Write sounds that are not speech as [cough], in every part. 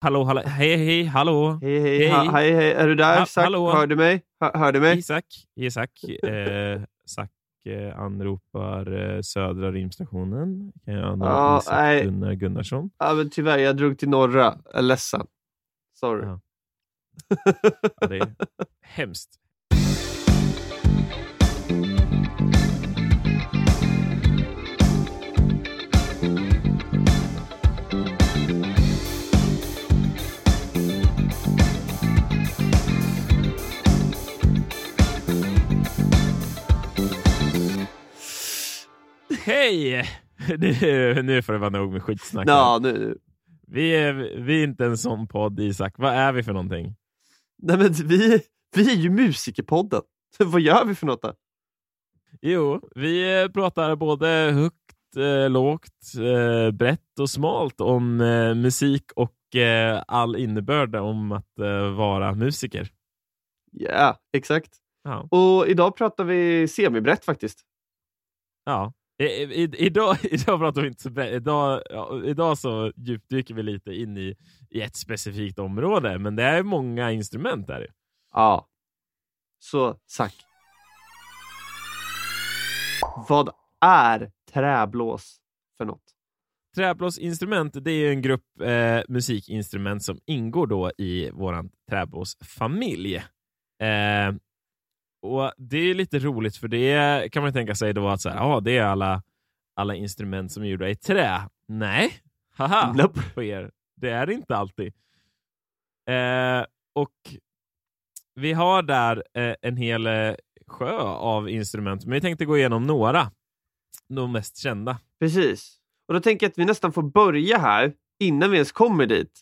Hallå, hallå, hej, hej, hallå. Hej, hej, hej, ha, hej, hej. är du där? Ha, Zack? hallå. Hör du mig? Hör, hör du mig? Isak, Isak. Eh, Zack eh, anropar eh, södra rimstationen. Kan jag nå Ja, Isak nej. Gunnar Gunnarsson? Ja, men tyvärr, jag drog till norra. Jag är ledsen. Sorry. Ja. [laughs] Ja, det är hemskt. Hej! [laughs] Nu, nu får det vara nog med skitsnack. Ja, nu. Vi, är, vi är inte en sån podd, Isak. Vad är vi för någonting? Nej, men vi, vi är ju Musikerpodden. [laughs] Vad gör vi för något då? Jo, vi eh, pratar både högt, eh, lågt, eh, brett och smalt om eh, musik och all innebörd om att vara musiker. Ja, exakt. Ja. Och idag pratar vi semibrett faktiskt. ja. I, i, idag, [laughs] idag pratar vi inte så. Idag, ja, idag så djupdyker vi lite in i, i ett specifikt område, men det är många instrument där. Ja. Så, Zack. Vad är träblås för något? Träblåsinstrument det är en grupp eh, musikinstrument som ingår då i vår träblåsfamilj. Eh, och Det är lite roligt för det kan man tänka sig då att så här, ah, det är alla, alla instrument som är gjorda i trä. Nej, haha Nope. på er. Det är det inte alltid. Eh, och vi har där eh, en hel eh, sjö av instrument, men vi tänkte gå igenom några. De mest kända. Precis. Och då tänker jag att vi nästan får börja här innan vi ens kommer dit.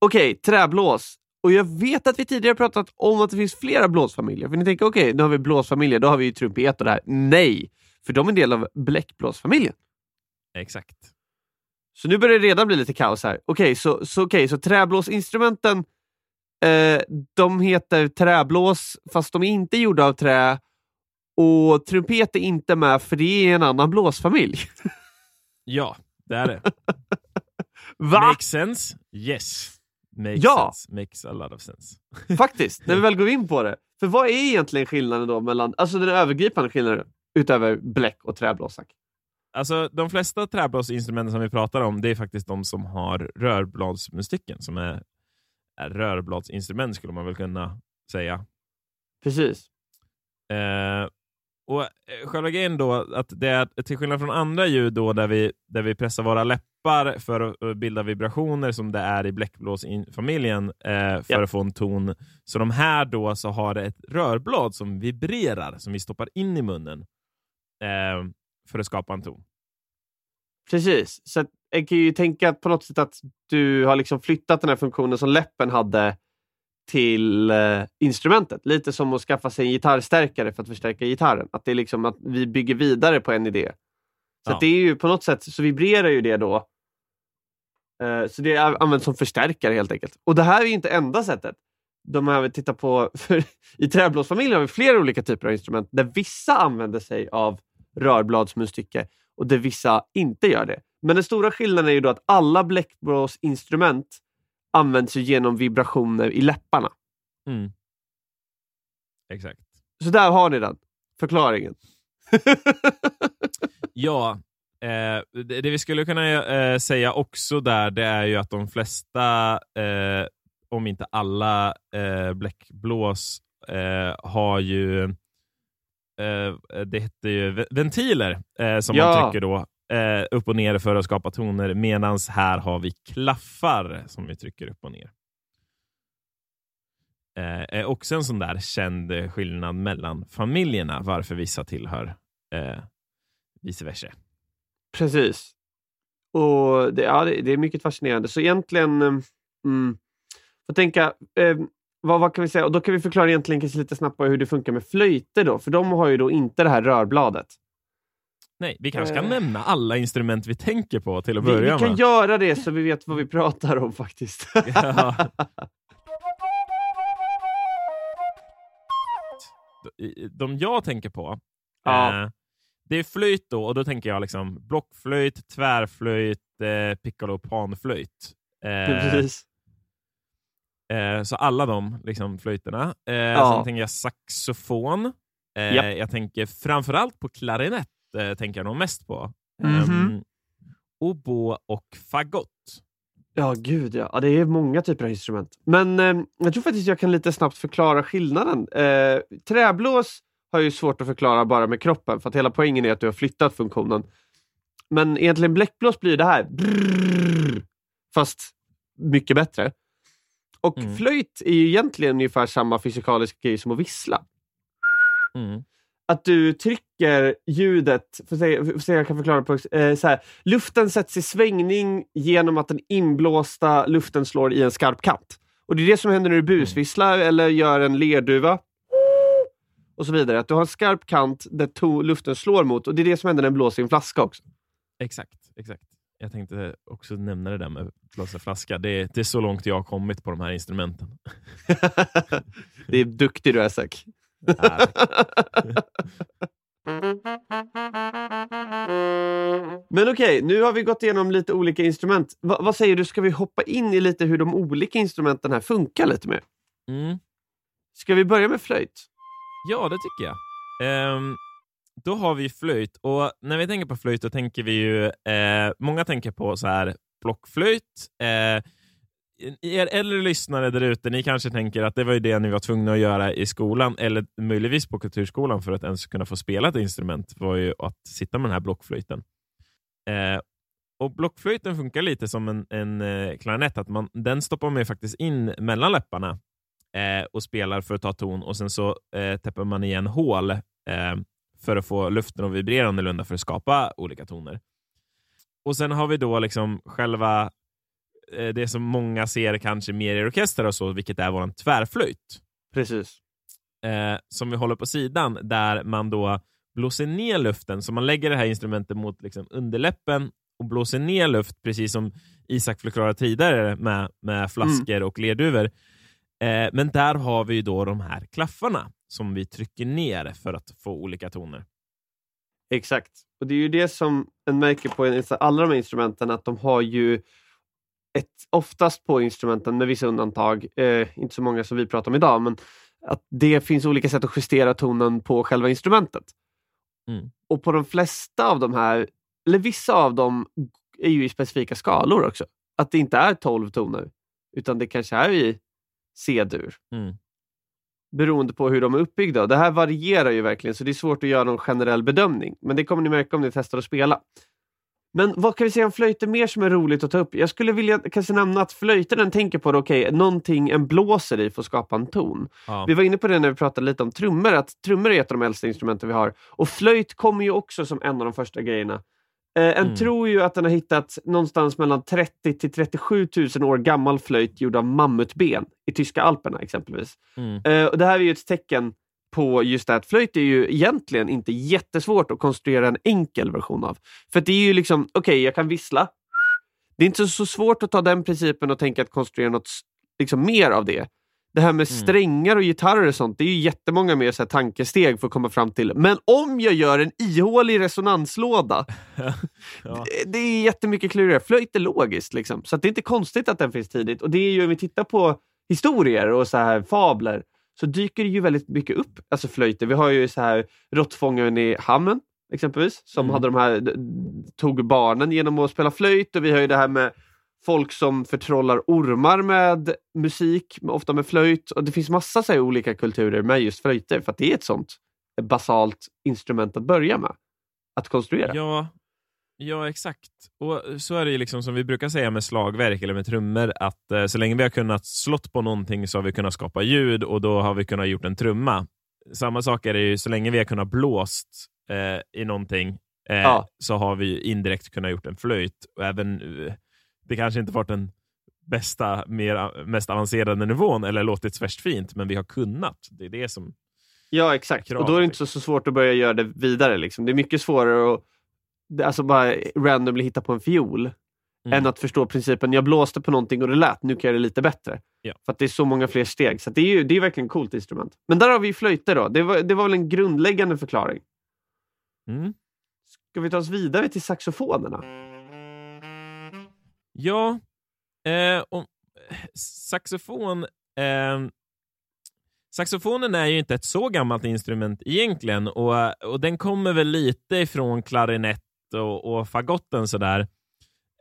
Okej, träblås. Och jag vet att vi tidigare pratat om att det finns flera blåsfamiljer. För ni tänker, okej, nu har vi blåsfamiljer, då har vi ju trumpet och det här. Nej! För de är en del av bläckblåsfamiljen. Exakt. Så nu börjar det redan bli lite kaos här. Okej, så, så, okej, så träblåsinstrumenten eh, de heter träblås fast de är inte gjorda av trä och trumpet är inte med för det är en annan blåsfamilj. Ja, det är det. [laughs] Va? Makes sense? Yes. Makes Ja. sense. Makes a lot of sense. [laughs] Faktiskt, när vi väl går in på det. För vad är egentligen skillnaden då mellan, alltså den övergripande skillnaden utöver bläck och träblåsak? Alltså, de flesta träblåsinstrumenten som vi pratar om, det är faktiskt de som har rörbladsmustiken, som är, är rörbladsinstrument skulle man väl kunna säga. Precis. Eh, och eh, Själva grejen då, att det är till skillnad från andra ljud då, där, vi, där vi pressar våra läppar för att eh, bilda vibrationer som det är i bläckblåsfamiljen eh, för Ja. att få en ton. Så de här då så har det ett rörblad som vibrerar, som vi stoppar in i munnen eh, för att skapa en ton. Precis. Så att jag kan ju tänka på något sätt att du har liksom flyttat den här funktionen som läppen hade till eh, instrumentet. Lite som att skaffa sig en gitarrstärkare för att förstärka gitarren. Att det är liksom att vi bygger vidare på en idé. Så Ja. det är ju på något sätt så vibrerar ju det då. Eh, så det används som förstärkare helt enkelt. Och det här är ju inte enda sättet. De här vi tittar på, [laughs] I träblåsfamiljen har vi flera olika typer av instrument där vissa använder sig av rörbladsmunstycke och där vissa inte gör det. Men den stora skillnaden är ju då att alla bläckblåsinstrument används ju genom vibrationer i läpparna. Mm. Exakt. Så där har ni den förklaringen. [laughs] Ja, eh, det, det vi skulle kunna eh, säga också där, det är ju att de flesta, eh, om inte alla eh, bläckblås eh, har ju, eh, det heter ju ve- ventiler eh, som man Ja. trycker då eh, upp och ner för att skapa toner, medan här har vi klaffar som vi trycker upp och ner. Eh, är också en sån där känd skillnad mellan familjerna, varför vissa tillhör eh, vice versa. Precis. Och det, ja, det, det är mycket fascinerande. Så egentligen, eh, mm, får tänka, eh, vad, vad kan vi säga? Och då kan vi förklara egentligen lite snabbt hur det funkar med flöjter då, för de har ju då inte det här rörbladet. Nej, vi kanske ska Eh. nämna alla instrument vi tänker på till att Vi, börja vi kan med. göra det så vi vet vad vi pratar om faktiskt. [laughs] Ja. De jag tänker på, Ja. eh, det är flöjt då, och då tänker jag liksom blockflöjt, tvärflöjt, eh, piccolo och panflöjt. Eh, Precis. Eh, så alla de liksom, flöjterna. Eh, Ja. Sen tänker jag saxofon. Eh, Japp. Jag tänker framförallt på klarinett, eh, tänker jag nog mest på. Mhm. Ehm, oboe och fagott. Ja, gud ja. ja. Det är många typer av instrument. Men eh, jag tror faktiskt jag kan lite snabbt förklara skillnaden. Eh, träblås har ju svårt att förklara bara med kroppen för att hela poängen är att du har flyttat funktionen. Men egentligen bläckblås blir det här. Brrrr, fast mycket bättre. Och Mm. flöjt är ju egentligen ungefär samma fysikaliska grej som att vissla. Mm. Att du trycker ljudet, för att se, jag kan förklara på, eh, så här, luften sätts i svängning genom att den inblåsta luften slår i en skarp kant. Och Det är det som händer när du busvisslar eller gör en lerduva. Och så vidare. Att du har en skarp kant där luften slår mot och det är det som händer när den blåser i en flaska också. Exakt, exakt. Jag tänkte också nämna det där med blåsa flaska. Det, det är så långt jag har kommit på de här instrumenten. [laughs] det är duktig du är Zack. Men okej, nu har vi gått igenom lite olika instrument. Va, vad säger du, ska vi hoppa in i lite hur de olika instrumenten här funkar lite mer? mm. Ska vi börja med flöjt? Ja, det tycker jag. Ehm, då har vi flöjt och när vi tänker på flöjt då tänker vi ju, eh, många tänker på så här blockflöjt. Eh, er äldre lyssnare där ute, ni kanske tänker att det var ju det ni var tvungna att göra i skolan eller möjligtvis på kulturskolan för att ens kunna få spela ett instrument var ju att sitta med den här blockflöjten. Eh, och Blockflöjten funkar lite som en, en eh, klarinett, att man, den stoppar man ju faktiskt in mellan läpparna eh, och spelar för att ta ton och sen så eh, täpper man igen hål eh, för att få luften att vibrera annorlunda för att skapa olika toner. Och sen har vi då liksom själva det som många ser kanske mer i orkester och så, vilket är vår tvärflöjt Precis. eh, som vi håller på sidan där man då blåser ner luften. Så man lägger det här instrumentet mot liksom underläppen och blåser ner luft, precis som Isak förklarade tidigare med, med flaskor och lerduvor. Eh, men där har vi då de här klaffarna som vi trycker ner för att få olika toner. Exakt. Och det är ju det som en märker på alla de här instrumenten, att de har ju ett, oftast på instrumenten, med vissa undantag, eh, inte så många som vi pratar om idag, men att det finns olika sätt att justera tonen på själva instrumentet. Mm. Och på de flesta av de här, eller vissa av dem, är ju i specifika skalor också. Att det inte är 12 toner, utan det kanske är i C-dur. Mm. beroende på hur de är uppbyggda. Det här varierar ju verkligen så det är svårt att göra någon generell bedömning. Men det kommer ni märka om ni testar att spela. Men vad kan vi säga om flöjter mer som är roligt att ta upp? Jag skulle vilja kanske nämna att flöjten den tänker på, okej, okay, någonting en blåser i för att skapa en ton. Ja. Vi var inne på det när vi pratade lite om trummor, att trummor är ett av de äldsta instrumenten vi har. Och flöjt kommer ju också som en av de första grejerna. Eh, en Mm. tror ju att den har hittat någonstans mellan 30 till 37 000 år gammal flöjt gjord av mammutben i tyska alperna exempelvis. Mm. Eh, och det här är ju ett tecken på just det att flöjt är ju egentligen inte jättesvårt att konstruera en enkel version av. För det är ju liksom, okej, jag kan vissla. Det är inte så svårt att ta den principen och tänka att konstruera något liksom, mer av det. Det här med Mm. strängar och gitarrer och sånt, det är ju jättemånga mer så här, tankesteg för att komma fram till. Men om jag gör en ihålig resonanslåda, [laughs] Ja. det- det är jättemycket klurigare. Flöjt är logiskt, liksom. så det är inte konstigt att den finns tidigt. Och det är ju, om vi tittar på historier och så här fabler, så dyker det ju väldigt mycket upp, alltså flöjter. Vi har ju så här råttfångaren i Hammen, exempelvis, som Mm. hade de här, tog barnen genom att spela flöjt. Och vi har ju det här med folk som förtrollar ormar med musik, ofta med flöjt. Och det finns massa så här, olika kulturer med just flöjter, för att det är ett sånt basalt instrument att börja med. Att konstruera. Ja, ja, exakt. Och så är det ju liksom som vi brukar säga med slagverk eller med trummor att eh, så länge vi har kunnat slått på någonting så har vi kunnat skapa ljud och då har vi kunnat gjort en trumma. Samma sak är det ju så länge vi har kunnat blåst eh, i någonting eh, Ja. så har vi indirekt kunnat gjort en flöjt. Och även, eh, det kanske inte varit den bästa, mer, mest avancerade nivån eller låtit värst fint, men vi har kunnat. Det är det som... Ja, exakt. och då är det inte så, så svårt att börja göra det vidare. Liksom. Det är mycket svårare att alltså bara randomly hitta på en fiol Mm. än att förstå principen, jag blåste på någonting och det lät, nu kan jag det lite bättre. Ja. För att det är så många fler steg. Så det är ju det är verkligen ett coolt instrument. Men där har vi flöjter då. Det var, det var väl en grundläggande förklaring. Mm. Ska vi ta oss vidare till saxofonerna? Ja, eh, och saxofon... Eh, saxofonen är ju inte ett så gammalt instrument egentligen och, och den kommer väl lite ifrån klarinett och, och fagotten sådär.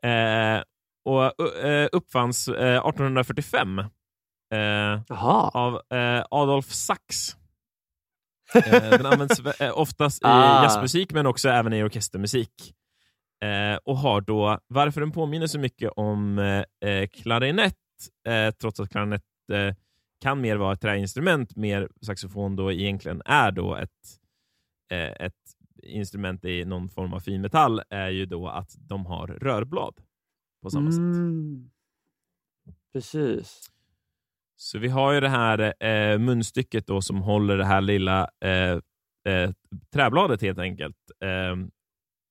Eh, och uh, uppfanns uh, 1845 uh, av Adolf Sax. [laughs] den används oftast i ah. jazzmusik men också även i orkestermusik. och har då, varför den påminner så mycket om klarinett, trots att klarinett kan mer vara ett träinstrument, mer saxofon då egentligen är då ett, ett instrument i någon form av finmetall, är ju då att de har rörblad på samma mm. sätt. Precis. Så vi har ju det här eh, munstycket då som håller det här lilla eh, eh, träbladet helt enkelt. Eh,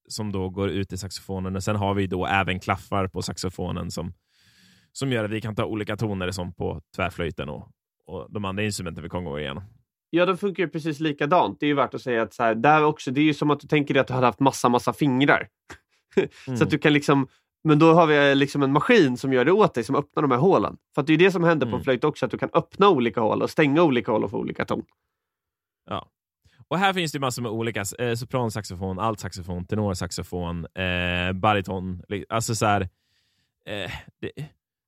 som då går ut i saxofonen. Och Sen har vi då även klaffar på saxofonen som, som gör att vi kan ta olika toner som på tvärflöjten och, och de andra instrumenten vi kommer gå igenom. Ja, de funkar ju precis likadant. Det är ju värt att säga att så här, där också, det är ju som att du tänker dig att du hade haft massa, massa fingrar. Mm. [laughs] så att du kan liksom men då har vi liksom en maskin som gör det åt dig, som öppnar de här hålen. För det är det som händer mm. på en flöjt också, att du kan öppna olika hål och stänga olika hål och få olika ton. Ja. Och här finns det massor med olika, eh, sopransaxofon, altsaxofon, tenorsaxofon, eh, bariton. Alltså så här, eh, det,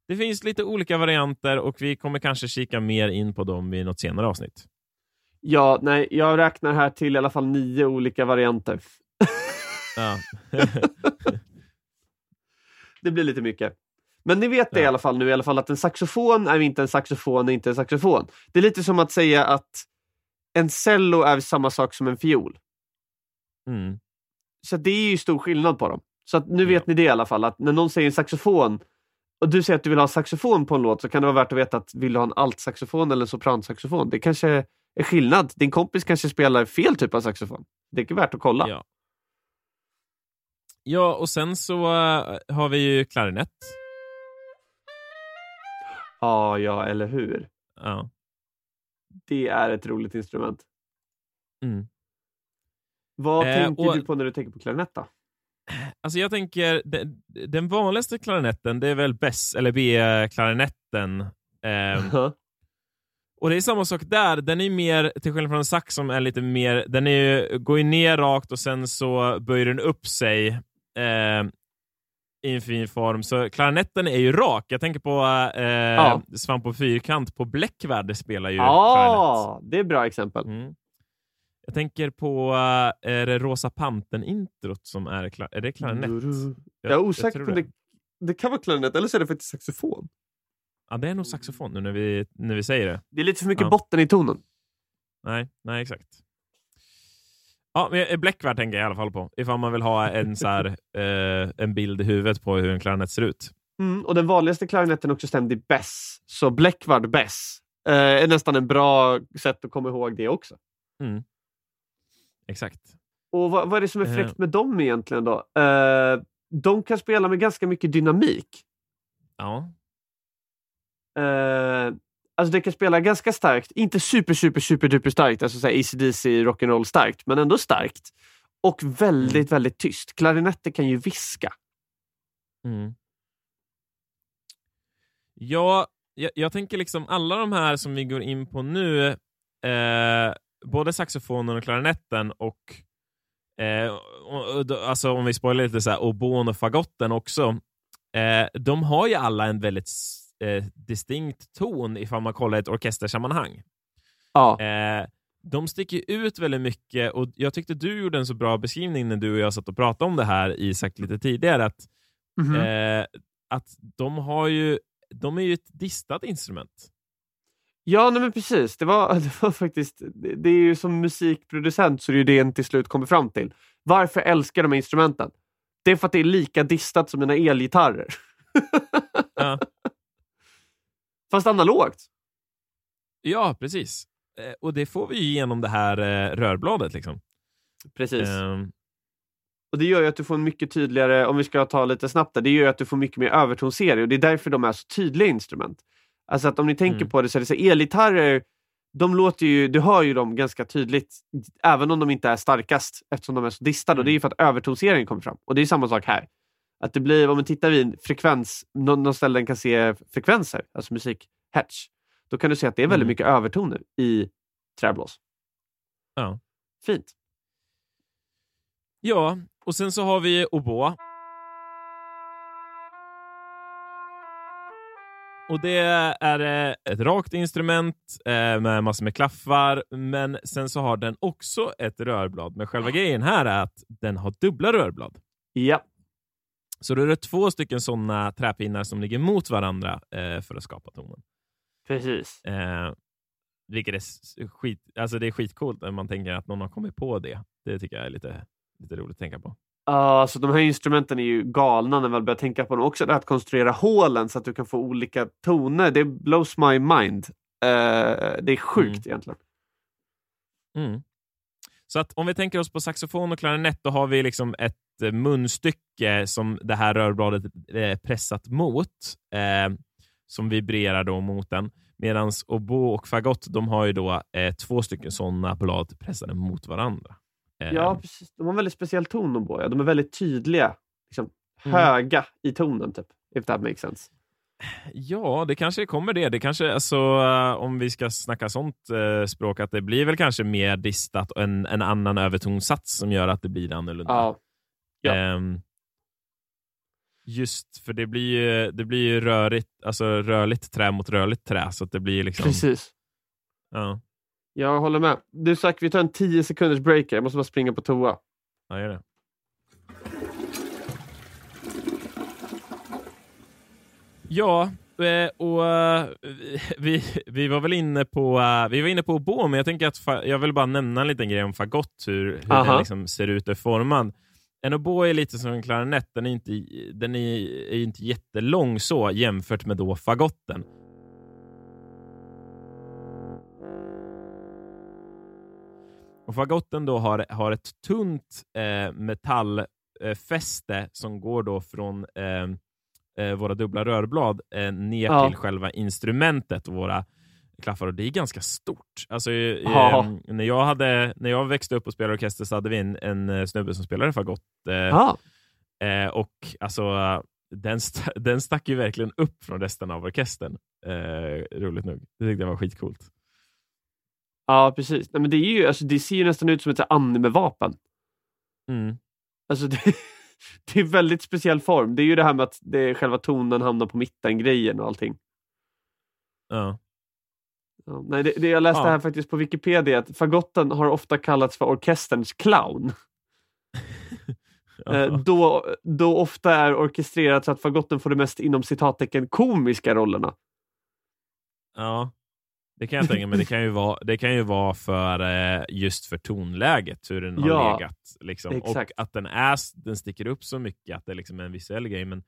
det, finns lite olika varianter och vi kommer kanske kika mer in på dem i något senare avsnitt. Ja, nej, jag räknar här till i alla fall nio olika varianter. Ja. [laughs] det blir lite mycket. Men ni vet det ja. i alla fall nu i alla fall att en saxofon är inte en saxofon är inte en saxofon. Det är lite som att säga att en cello är samma sak som en fiol. Mm. Så det är ju stor skillnad på dem. Så nu vet ni det i alla fall, att när någon säger en saxofon och du säger att du vill ha saxofon på en låt så kan det vara värt att veta att vill du ha en altsaxofon eller en sopransaxofon? Det kanske är skillnad. Din kompis kanske spelar fel typ av saxofon. Det är värt att kolla. Ja. Ja, och sen så uh, har vi ju klarinett. Ja, ja, eller hur? Ja. Det är ett roligt instrument. Mm. Vad eh, tänker och, du på när du tänker på klarinett då? Alltså jag tänker, den, den vanligaste klarinetten det är väl bess, eller B-klarinetten. Eh, och det är samma sak där. Den är mer, till skillnad från en sax som är lite mer, den är, går ju ner rakt och sen så böjer den upp sig eh, i en fin form. Så klarinetten är ju rak. Jag tänker på eh, ja. Svamp och fyrkant på Bläckvärd spelar ju ja, klarinett. det är ett bra exempel. Mm. Jag tänker på eh, är det Rosa Pantern-introt som är, är det klarinett? Jag, jag är osäker på det. det. Det kan vara klarinett, eller så är det faktiskt saxofon. Ja, det är nog saxofon nu när vi, när vi säger det. Det är lite för mycket ja. botten i tonen. Nej, nej exakt. Ja, men Bläckvärd tänker jag i alla fall på. Ifall man vill ha en, så här, [laughs] eh, en bild i huvudet på hur en klarinett ser ut. Mm, och den vanligaste klarinetten är också stämd i bess. Så Bläckvärd bess eh, är nästan en bra sätt att komma ihåg det också. Mm. Exakt. Och vad, vad, är det som är fräckt eh. med dem egentligen då? Eh, de kan spela med ganska mycket dynamik. Ja. Eh, Alltså det kan spela ganska starkt, inte super super super duper starkt, alltså såhär ACDC rock'n'roll starkt, men ändå starkt. Och väldigt, mm. väldigt tyst. Klarinetter kan ju viska. Mm. Ja, jag, jag, tänker liksom alla de här som vi går in på nu, eh, både saxofonen och klarinetten och, eh, och, och alltså om vi spoilar lite, så här, obon och fagotten också, eh, de har ju alla en väldigt eh, distinkt ton ifall man kollar ett orkestersammanhang. Ja. Eh, de sticker ut väldigt mycket och jag tyckte du gjorde en så bra beskrivning när du och jag satt och pratade om det här, Isak, lite tidigare. Att, mm -hmm. eh, att de, har ju, de är ju ett distat instrument. Ja, nej men precis. Det var, [laughs] det var faktiskt, det, det är ju som musikproducent så är det ju det en till slut kommer fram till. Varför älskar de instrumenten? Det är för att det är lika distat som mina elgitarrer. [laughs] Ja. Fast analogt. Ja, precis. Eh, och det får vi genom det här eh, rörbladet. Liksom. Precis. Um... Och Det gör ju att du får en mycket tydligare, om vi ska ta lite snabbt där, det gör att du får mycket mer övertonserie och det är därför de är så tydliga instrument. Alltså att om ni tänker mm. på det så är det så elgitarrer, de låter ju, du hör ju dem ganska tydligt, även om de inte är starkast eftersom de är så distade. Mm. Och det är för att övertonseringen kommer fram. Och det är samma sak här. Att det blir, om man tittar vid en frekvens, någon, någon ställe den kan se frekvenser, alltså musik, hertz, då kan du se att det är väldigt Mm. mycket övertoner i träblås. Ja. Fint. Ja, och sen så har vi oboe. Och det är eh, ett rakt instrument eh, med massor med klaffar, men sen så har den också ett rörblad. Men själva grejen här är att den har dubbla rörblad. Ja, Så då är det två stycken sådana träpinnar som ligger mot varandra eh, för att skapa tonen. precis. Eh, vilket är, skit, alltså det är skitcoolt när man tänker att någon har kommit på det. Det tycker jag är lite, lite roligt att tänka på. Ja, alltså de här instrumenten är ju galna när man börjar tänka på dem. Också det att konstruera hålen så att du kan få olika toner. Det blows my mind. Eh, det är sjukt egentligen. Mm. Så att om vi tänker oss på saxofon och klarinett, då har vi liksom ett munstycke som det här rörbladet är pressat mot, eh, som vibrerar då mot den. Medan oboe och fagott, de har ju då eh, två stycken sådana blad pressade mot varandra. Eh, Ja, precis. De har en väldigt speciell ton de båda. De är väldigt tydliga. Liksom, Mm. Höga i tonen, typ. If that makes sense. Ja, det kanske kommer det. Det kanske, alltså, eh, om vi ska snacka sånt eh, språk, att det blir väl kanske mer distat och en, en annan övertonsats som gör att det blir annorlunda. Ja. Ja. Ehm, just för det blir ju, det blir ju rörigt, alltså rörligt trä mot rörligt trä, så det blir liksom... Precis. Ja, Jag håller med. Du Zack, vi tar en 10 sekunders break. Jag måste bara springa på toa. ja gör det. Ja, eh, och eh, vi, vi var väl inne på eh, vi var inne på oboe, men jag tänker att jag vill bara nämna en liten grej om fagott, hur, hur den liksom ser ut och är formad. En oboe är lite som en klarinett, den är inte, den är, är inte jättelång så jämfört med då fagotten. Och fagotten då har, har ett tunt eh, metallfäste som går då från eh, eh, våra dubbla rörblad eh, ner Ja. till själva instrumentet och våra klaffar. Och det är ganska stort. Alltså, eh, Ja. eh, när, jag hade, när jag växte upp och spelade orkester så hade vi en, en eh, snubbe som spelade fagott. Eh, eh, och alltså, den, st- [laughs] den stack ju verkligen upp från resten av orkestern. Eh, roligt nog. Det tyckte jag var skitcoolt. ja, precis. Nej, men det, är ju, alltså, det ser ju nästan ut som ett anime-vapen. Mm. Alltså, [laughs] det, det är väldigt speciell form. Det är ju det här med att det, själva tonen hamnar på mitten-grejen och allting. Ja. Ja, nej, det, det jag läste Ja. här faktiskt på Wikipedia att fagotten har ofta kallats för orkesterns clown. [laughs] Eh, då, då ofta är orkestrerat så att fagotten får de mest inom citattecken komiska rollerna. Ja, det kan jag tänka mig. Det kan ju vara, det kan ju vara för eh, just för tonläget, hur den har Ja, legat. Liksom. Och att den, är, den sticker upp så mycket att det liksom är en visuell grej. Men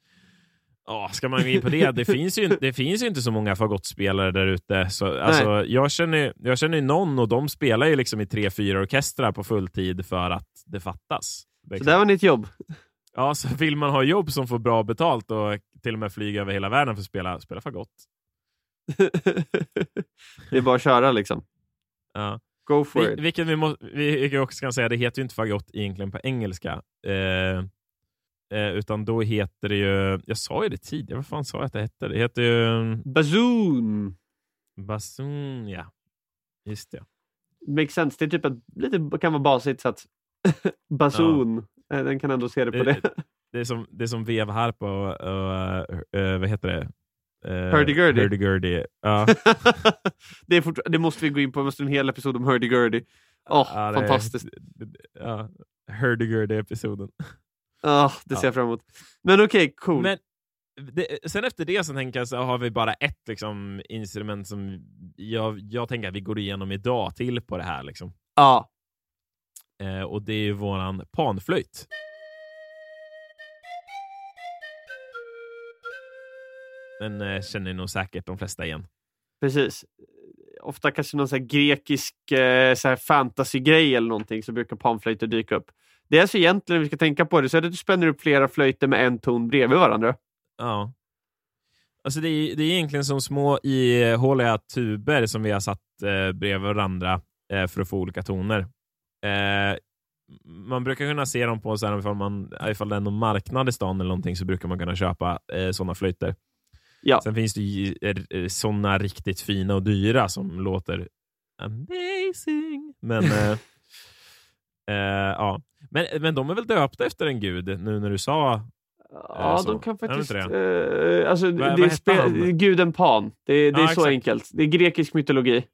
ja, ska man gå in på det? Det [laughs] finns ju, det finns ju inte så många fagottspelare där ute. Så, alltså, jag, känner, jag känner ju någon och de spelar ju liksom i tre, fyra orkestrar på fulltid för att det fattas. Så Liksom. där var ditt jobb. Ja, så vill man ha jobb som får bra betalt och till och med flyga över hela världen för att spela, spela fagott. [laughs] det är bara att köra liksom. Ja. Go for Vi, it. vilket vi, må, vi också kan säga, det heter ju inte fagott egentligen på engelska. Eh, eh, utan då heter det ju, jag sa ju det tidigare, vad fan sa jag att det hette? Det heter ju mm, Bazoon! basun, ja. Just det. Makes sense. Det är typ ett, lite kan vara basigt så att [laughs] bazoon, eh, den kan ändå se det på Det- det. Det är som, det är som vevharpa och, och eh, vad heter det? Uh, Hurdy-gurdy. Hurdy-gurdy. Ja. [laughs] det, är fort, det måste vi gå in på, måste en hel episod om hurdy-gurdy. Åh, Ja, det är- fantastiskt. Ja, Hurdy-gurdy-episoden. Ah, det ser Ja. jag fram emot. Men okej, cool. Men det, sen efter det så tänker jag så har vi bara ett liksom, instrument som jag, jag tänker att vi går igenom idag till på det här. Liksom. Ja, Eh, och det är ju våran panflöjt. Den eh, känner nog säkert de flesta igen. precis. Ofta kanske någon så grekisk eh, så fantasy-grej eller någonting så brukar panflöjter dyka upp. Det är alltså egentligen, om vi ska tänka på det, så är det att du spänner upp flera flöjter med en ton bredvid varandra. Ja. Alltså det, är, det är egentligen som små ihåliga tuber som vi har satt eh, bredvid varandra eh, för att få olika toner. Eh, man brukar kunna se dem på, så här, ifall, man, ifall det är någon marknad i stan eller någonting, så brukar man kunna köpa eh, sådana flöjter. Ja. Sen finns det ju eh, sådana riktigt fina och dyra som låter amazing. Men, eh, [laughs] eh, ja. Men, men de är väl döpta efter en gud, nu när du sa Ja, så. de kan faktiskt... eh, alltså, Vad- det är spe- guden Pan. Det, det Ja, är så exakt. enkelt. Det är grekisk mytologi.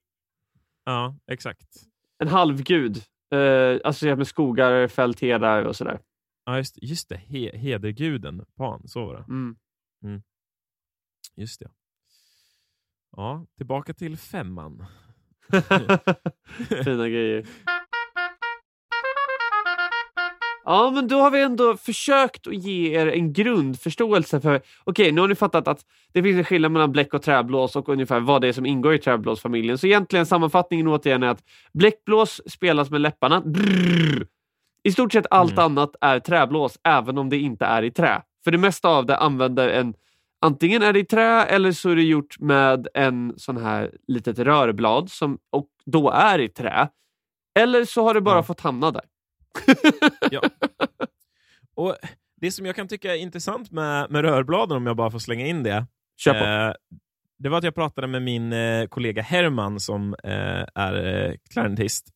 Ja, exakt. En halvgud. Uh, alltså med skogar, fält, hedar och sådär. Ja, just, just det. He, hederguden, Pan, så var det. Mm. Just det. Ja, tillbaka till femman. [laughs] [laughs] Fina grejer. Ja, men då har vi ändå försökt att ge er en grundförståelse för... Okej, nu har ni fattat att det finns en skillnad mellan bläck och träblås och ungefär vad det är som ingår i träblåsfamiljen. Så egentligen sammanfattningen återigen är att bläckblås spelas med läpparna. Brrr. I stort sett allt Mm. annat är träblås, även om det inte är i trä. För det mesta av det använder en... Antingen är det i trä eller så är det gjort med en sån här litet rörblad som och då är i trä. Eller så har det bara Ja. fått hamna där. [laughs] Ja. Och Det som jag kan tycka är intressant med, med rörbladen, om jag bara får slänga in det, Kör eh, det var att jag pratade med min eh, kollega Herman som eh, är eh, klarinettist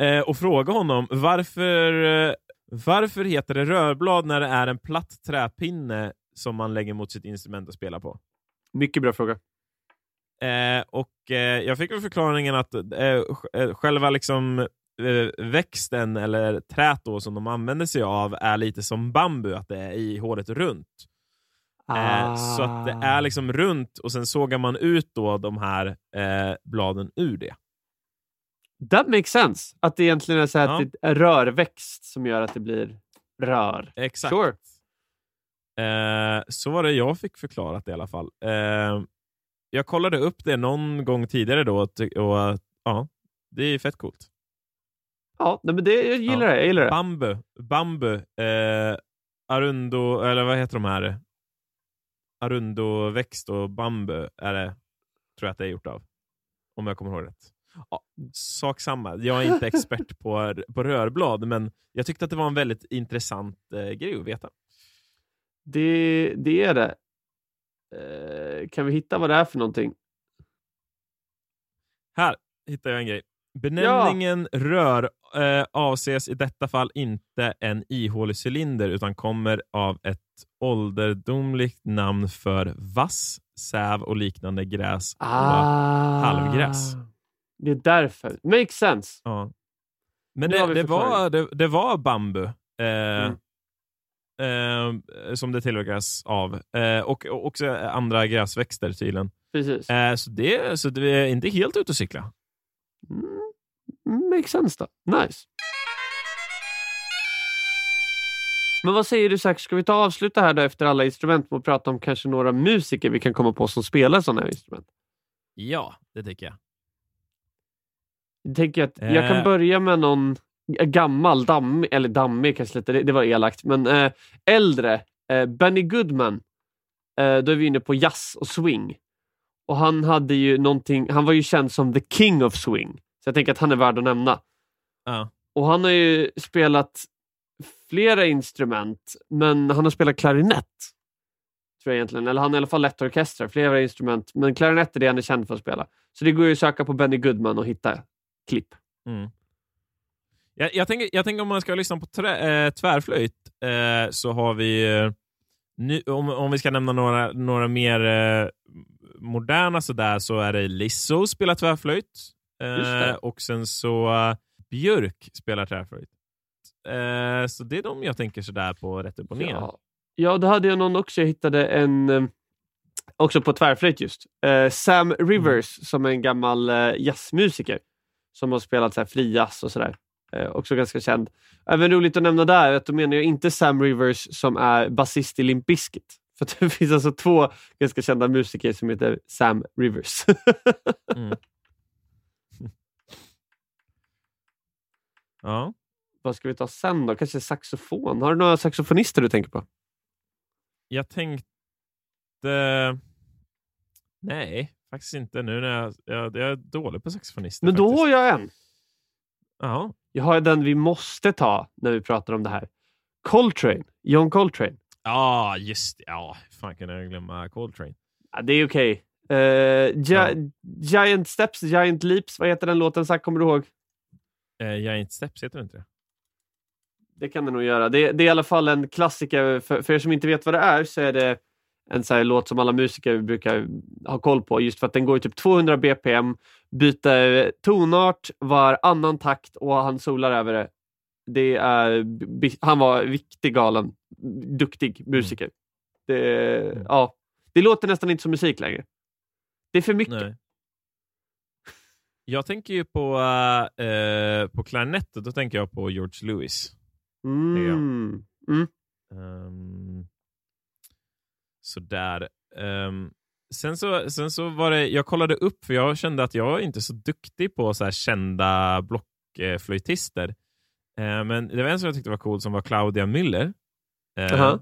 eh, och frågade honom varför, eh, varför heter det rörblad när det är en platt träpinne som man lägger mot sitt instrument och spelar på? Mycket bra fråga. Eh, och eh, Jag fick väl förklaringen att eh, eh, själva liksom, växten eller trät då, som de använder sig av är lite som bambu, att det är i håret runt. Eh, så att det är liksom runt och sen sågar man ut då de här eh, bladen ur det. That makes sense. Att det egentligen är så här Ja. att det är rörväxt som gör att det blir rör. Exakt. Sure. Eh, så var det jag fick förklarat i alla fall. Eh, jag kollade upp det någon gång tidigare då och, och eh, ja, det är fett coolt. Ja, nej, men det, jag gillar Ja. det. Jag gillar det. Bambu, bambu, eh, arundo, eller vad heter de här? Arundoväxt och bambu är det, tror jag att det är gjort av. Om jag kommer ihåg rätt. Ja, sak samma. Jag är inte expert på, på rörblad, men jag tyckte att det var en väldigt intressant eh, grej att veta. Det, det är det. Eh, kan vi hitta vad det är för någonting? Här hittar jag en grej. Benämningen rör eh, avses i detta fall inte en ihålig cylinder utan kommer av ett ålderdomligt namn för vass, säv och liknande gräs. Ah, halvgräs. Det är därför. Makes sense. Ja. Men det, det, var, det, det var bambu eh, Mm. eh, som det tillverkas av. Eh, och, och också andra gräsväxter tydligen. Precis. Eh, så, det, så det är inte helt ute att cykla. Mm, makes sense då. Nice. Men vad säger du Zack, ska vi ta och avsluta här då efter alla instrument och prata om kanske några musiker vi kan komma på som spelar sådana här instrument? Ja, det tycker jag. Jag tänker att jag kan Eh. börja med någon gammal, dammig, eller dammig kanske lite, det, det var elakt, men eh, äldre. Eh, Benny Goodman. Eh, då är vi inne på jazz och swing. Och han hade ju någonting, han var ju känd som the king of swing. Så jag tänker att han är värd att nämna. Ja. Och han har ju spelat flera instrument, men han har spelat klarinett. Tror jag egentligen. Eller han har i alla fall lett orkestrar, flera instrument. Men klarinett är det han är känd för att spela. Så det går ju att söka på Benny Goodman och hitta klipp. Mm. Jag, jag, tänker, jag tänker om man ska lyssna på trä, eh, tvärflöjt eh, så har vi, eh, nu, om, om vi ska nämna några, några mer eh, moderna sådär, så är det Lizzo spelar tvärflöjt. Eh, och sen så eh, Björk spelar tvärflöjt. Eh, så det är de jag tänker sådär på rätt upp och ner. Ja. ja, då hade jag någon också. Jag hittade en, eh, också på tvärflöjt just. Eh, Sam Rivers som är en gammal eh, jazzmusiker. Som har spelat så här frijazz och sådär. Eh, också ganska känd. Även roligt att nämna där, att då menar jag inte Sam Rivers som är basist i Limp Bizkit. [laughs] För det finns alltså två ganska kända musiker som heter Sam Rivers. [laughs] Mm. Ja. Vad ska vi ta sen då? Kanske saxofon? Har du några saxofonister du tänker på? Jag tänkte... Nej, faktiskt inte nu när jag, jag, jag är dålig på saxofonister. Men då faktiskt. har jag en. Jaha. Jag har den vi måste ta när vi pratar om det här. Coltrane. John Coltrane. Ja, just det. Ja, fan kan jag glömma Coltrane? Ja, det är okej. Eh, Gi- Giant Steps, Giant Leaps. Vad heter den låten? Zack, kommer du ihåg? Eh, Giant Steps, heter det inte det? Det kan det nog göra. Det, det är i alla fall en klassiker. För, för er som inte vet vad det är så är det en så här låt som alla musiker brukar ha koll på. Just för att den går i typ 200 bpm, byter tonart var annan takt och han solar över det. det är, han var riktigt galen, duktig musiker. Det, Mm. ja, det låter nästan inte som musik längre. Det är för mycket. Nej. Jag tänker ju på, eh, på klarinett, och då tänker jag på George Lewis. Mm. Mm. Um, sådär. Um, sen, så, sen så var det, jag kollade upp, för jag kände att jag är inte så duktig på så här kända blockflöjtister. Eh, men det var en som jag tyckte var cool som var Claudia Müller. Eh, Jaha.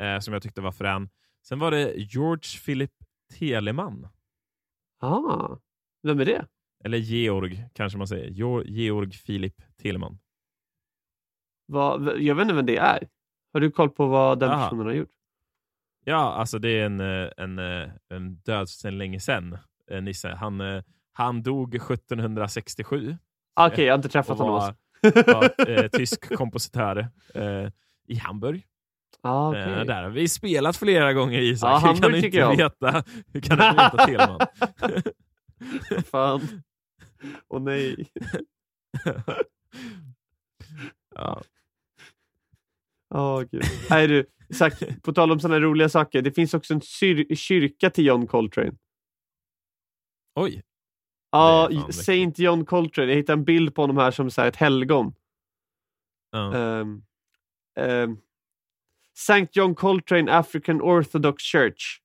eh, som jag tyckte var frän. Sen var det George Philip Telemann. Ah, vem är det? Eller Georg, kanske man säger. Georg Philip Telemann. Vad, jag vet inte vem det är. Har du koll på vad den Aha. personen har gjort? Ja, alltså det är en, eh, en, eh, en död sedan länge sedan, eh, Nisse. Han, han dog 1767 Ah, Okej, jag har inte träffat honom. var, alls. var [laughs] eh, tysk kompositör eh, i Hamburg. Ah, okej. Eh, där har vi spelat flera gånger Isak. Ja, hur kan du inte jag veta, hur kan du veta Telemann? [laughs] Fan. Åh nej. ja. Åh gud. Nej du, Isak, på tal om sådana roliga saker. Det finns också en kyr- kyrka till John Coltrane. Oj, Ja. Saint John Coltrane. Jag hittade en bild på honom här som så här, ett helgon. ja. Um, um, Saint John Coltrane African Orthodox Church.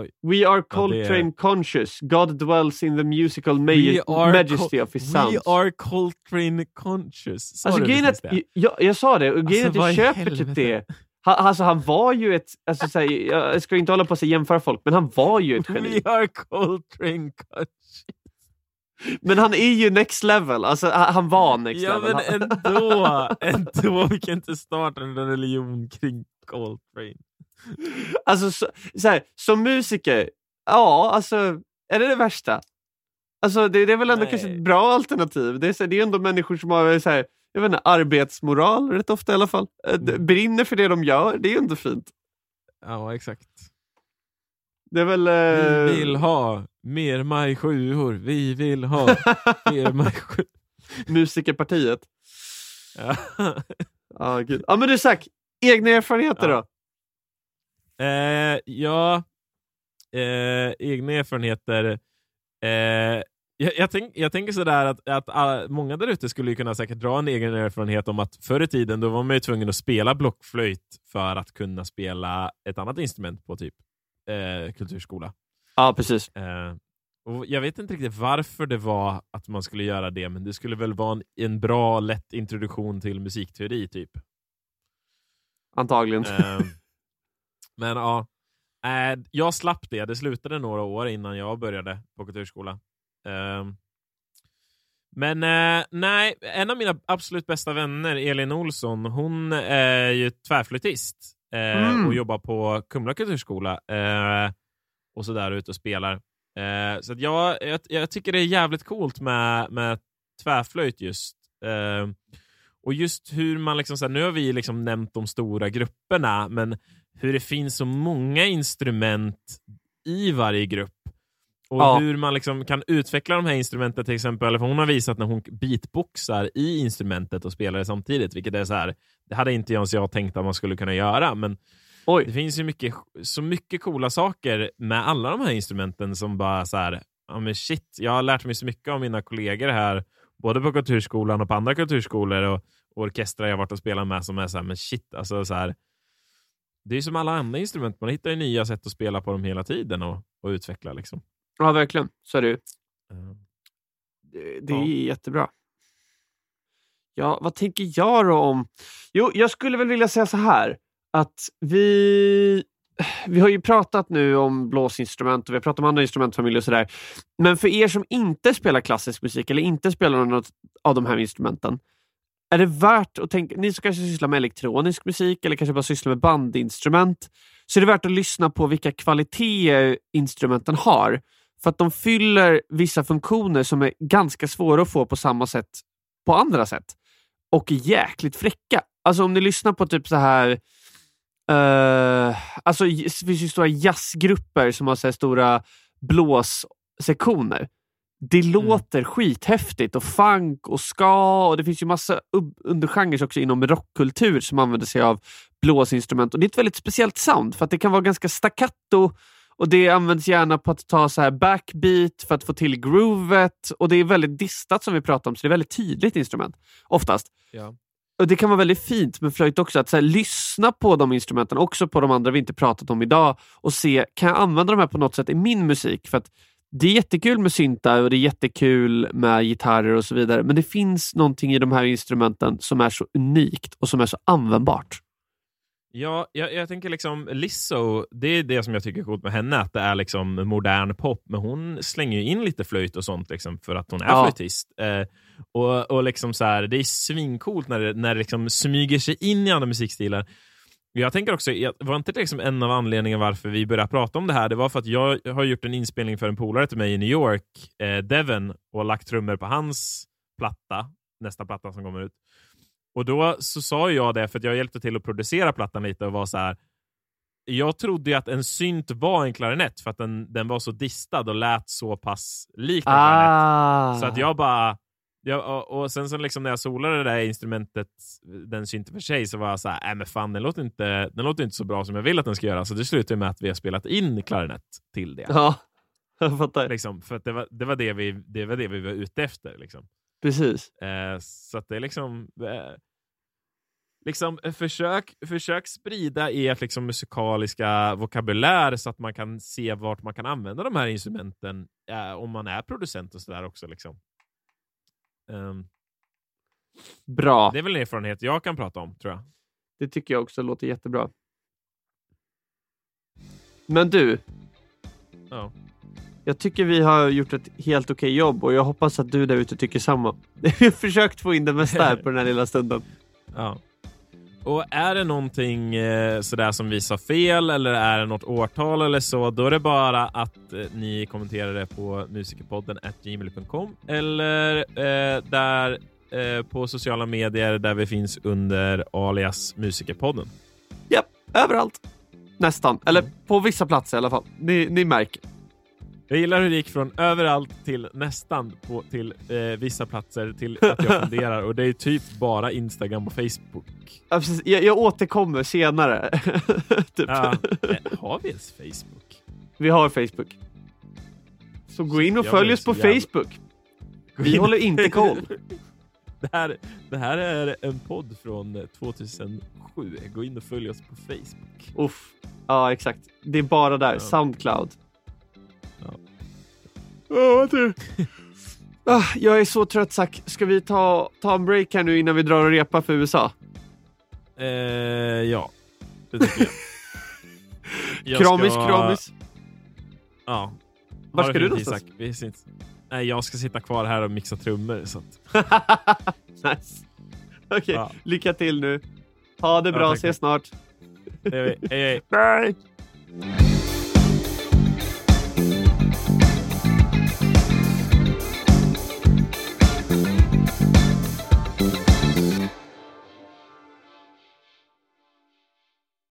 Oj. We are Ja, Coltrane är- conscious. God dwells in the musical We majesty of his We sounds. are Coltrane conscious. Sa Alltså du att, det? jag, jag sa det, och grejen Alltså, att jag köper typ det. Han, alltså han var ju ett, alltså, så här, jag ska inte hålla på att jämföra folk, men han var ju ett geni. We are Coltrane conscious. Men han är ju next level, alltså han, var next Ja level. men Han- ändå, ändå, vi kan inte starta en religion kring Coltrane. Alltså så, så här, som musiker, ja alltså, är det det värsta? Alltså det, det är väl ändå Nej. kanske ett bra alternativ. Det är, så här, det är ändå människor som har så här, jag vet inte, arbetsmoral rätt ofta i alla fall. Eh, d- Mm. Brinner för det de gör, det är ju ändå fint. Ja exakt. Det är väl... eh, Vi vill ha mer maj sjuor, vi vill ha mer maj [laughs] sjuor. Musikerpartiet. Ja. Ja, gud. Ja, men du Zack, egna erfarenheter Ja. då? Eh, ja, eh, egna erfarenheter. Eh, jag, jag, tänk, jag tänker sådär att, att ah, många där ute skulle ju kunna säkert dra en egen erfarenhet om att förr i tiden då var man ju tvungen att spela blockflöjt för att kunna spela ett annat instrument på typ eh, kulturskola. Ja, precis. Eh, och jag vet inte riktigt varför det var att man skulle göra det, men det skulle väl vara en, en bra, lätt introduktion till musikteori typ. Antagligen. Eh, men ja, eh, jag slapp det. Det slutade några år innan jag började på kulturskola. Eh, men eh, nej, en av mina absolut bästa vänner, Elin Olsson, hon är ju tvärflöjtist eh, Mm. och jobbar på Kumla kulturskola eh, och så där ute och spelar. Eh, så jag, jag, jag tycker det är jävligt coolt med, med tvärflöjt just. Eh, och just hur man liksom, så här, nu har vi liksom nämnt de stora grupperna, men hur det finns så många instrument i varje grupp. Och Ja. hur man liksom kan utveckla de här instrumenten till exempel. För hon har visat när hon beatboxar i instrumentet och spelar det samtidigt, vilket är så här, det hade inte ens jag tänkt att man skulle kunna göra, men det Oj. finns ju mycket, så mycket coola saker med alla de här instrumenten som bara så här, ja men shit, jag har lärt mig så mycket av mina kollegor här, både på kulturskolan och på andra kulturskolor och, och orkestrar jag varit och spelat med som är så här, men shit, alltså så här, det är som alla andra instrument, man hittar ju nya sätt att spela på dem hela tiden och, och utveckla liksom. Ja, verkligen. Så är det ju. Eh, Det, det Ja. är jättebra. Ja, vad tänker jag då om... Jo, jag skulle väl vilja säga så här. Att vi... vi har ju pratat nu om blåsinstrument och vi har pratat om andra instrumentfamiljer och sådär. Men för er som inte spelar klassisk musik eller inte spelar något av de här instrumenten. Är det värt att tänka, ni som kanske sysslar med elektronisk musik eller kanske bara sysslar med bandinstrument, så är det värt att lyssna på vilka kvaliteter instrumenten har. För att de fyller vissa funktioner som är ganska svåra att få på samma sätt på andra sätt. Och är jäkligt fräcka. Alltså om ni lyssnar på typ så här Uh, alltså det finns ju stora jazzgrupper som har så stora blåssektioner. Det mm. låter skithäftigt och funk och ska och det finns ju massa undergenrer också inom rockkultur som använder sig av blåsinstrument. Och Det är ett väldigt speciellt sound för att det kan vara ganska staccato och det används gärna på att ta så här backbeat för att få till groovet och det är väldigt distat som vi pratar om så det är väldigt tydligt instrument oftast. Ja. Och Det kan vara väldigt fint med flöjt också, att så här, lyssna på de instrumenten, också på de andra vi inte pratat om idag och se, kan jag använda de här på något sätt i min musik? För att det är jättekul med syntar och det är jättekul med gitarrer och så vidare, men det finns någonting i de här instrumenten som är så unikt och som är så användbart. Ja, jag, jag, tänker liksom Lizzo, det är det som jag tycker är coolt med henne, att det är liksom modern pop, men hon slänger ju in lite flöjt och sånt liksom, för att hon är ja. flöjtist. Eh, och, och liksom så här, det är svincoolt när det, när det liksom smyger sig in i andra musikstilar. Jag tänker också, var inte det liksom en av anledningarna varför vi började prata om det här? Det var för att jag har gjort en inspelning för en polare till mig i New York, eh, Devon, och lagt trummor på hans platta, nästa platta som kommer ut. Och då så sa jag det, för jag hjälpte till att producera plattan lite och var så här. Jag trodde ju att en synt var en klarinett för att den, den var så distad och lät så pass lik en ah. klarinett. Så att jag bara... Jag, och, och, sen så liksom när jag solade det där instrumentet, den synten för sig, så var jag så här, äh, men fan den låter, inte, den låter inte så bra som jag vill att den ska göra. Så det slutade med att vi har spelat in klarinett till det. Ja, [laughs] jag fattar. Liksom, för det var, det, var det, vi, det var det vi var ute efter. Liksom. Precis. Eh, så det är liksom... Eh, liksom eh, försök, försök sprida ert liksom, musikaliska vokabulär så att man kan se vart man kan använda de här instrumenten eh, om man är producent och sådär också. Liksom. Um, Bra. Det är väl en erfarenhet jag kan prata om, tror jag. Det tycker jag också låter jättebra. Men du. Ja. Jag tycker vi har gjort ett helt okej jobb och jag hoppas att du där ute tycker samma. [laughs] Vi har försökt få in det mesta här på den här lilla stunden. Ja. Och är det någonting eh, sådär som vi sa fel eller är det något årtal eller så, då är det bara att eh, ni kommenterar det på musikerpodden gmail.com eller eh, där eh, på sociala medier där vi finns under alias Musikerpodden. Japp, överallt. Nästan. Eller på vissa platser i alla fall. Ni, ni märker. Jag gillar hur det gick från överallt till nästan på, till eh, vissa platser till [laughs] att jag funderar och det är typ bara Instagram och Facebook. Ja, jag, jag återkommer senare. [laughs] typ. ja, [laughs] eh, har vi ens Facebook? Vi har Facebook. Så gå in och följ oss på jävla... Facebook. Vi håller inte koll. det, här, det här är en podd från 2007. Gå in och följ oss på Facebook. Uff. Ja, exakt. Det är bara där. Ja. Soundcloud. Ja, det... [laughs] Ah, jag är så trött Zack. Ska vi ta, ta en break här nu innan vi drar och repar för USA? Eh, ja, det tycker jag. [laughs] jag kramis, ska... kramis. Ja. Var ska du någonstans? Vi sitter... Nej, jag ska sitta kvar här och mixa trummor. Så att... [laughs] nice. Okej, okay. ja. lycka till nu. Ha det bra, ja, ses snart. Hej, hej. Bye!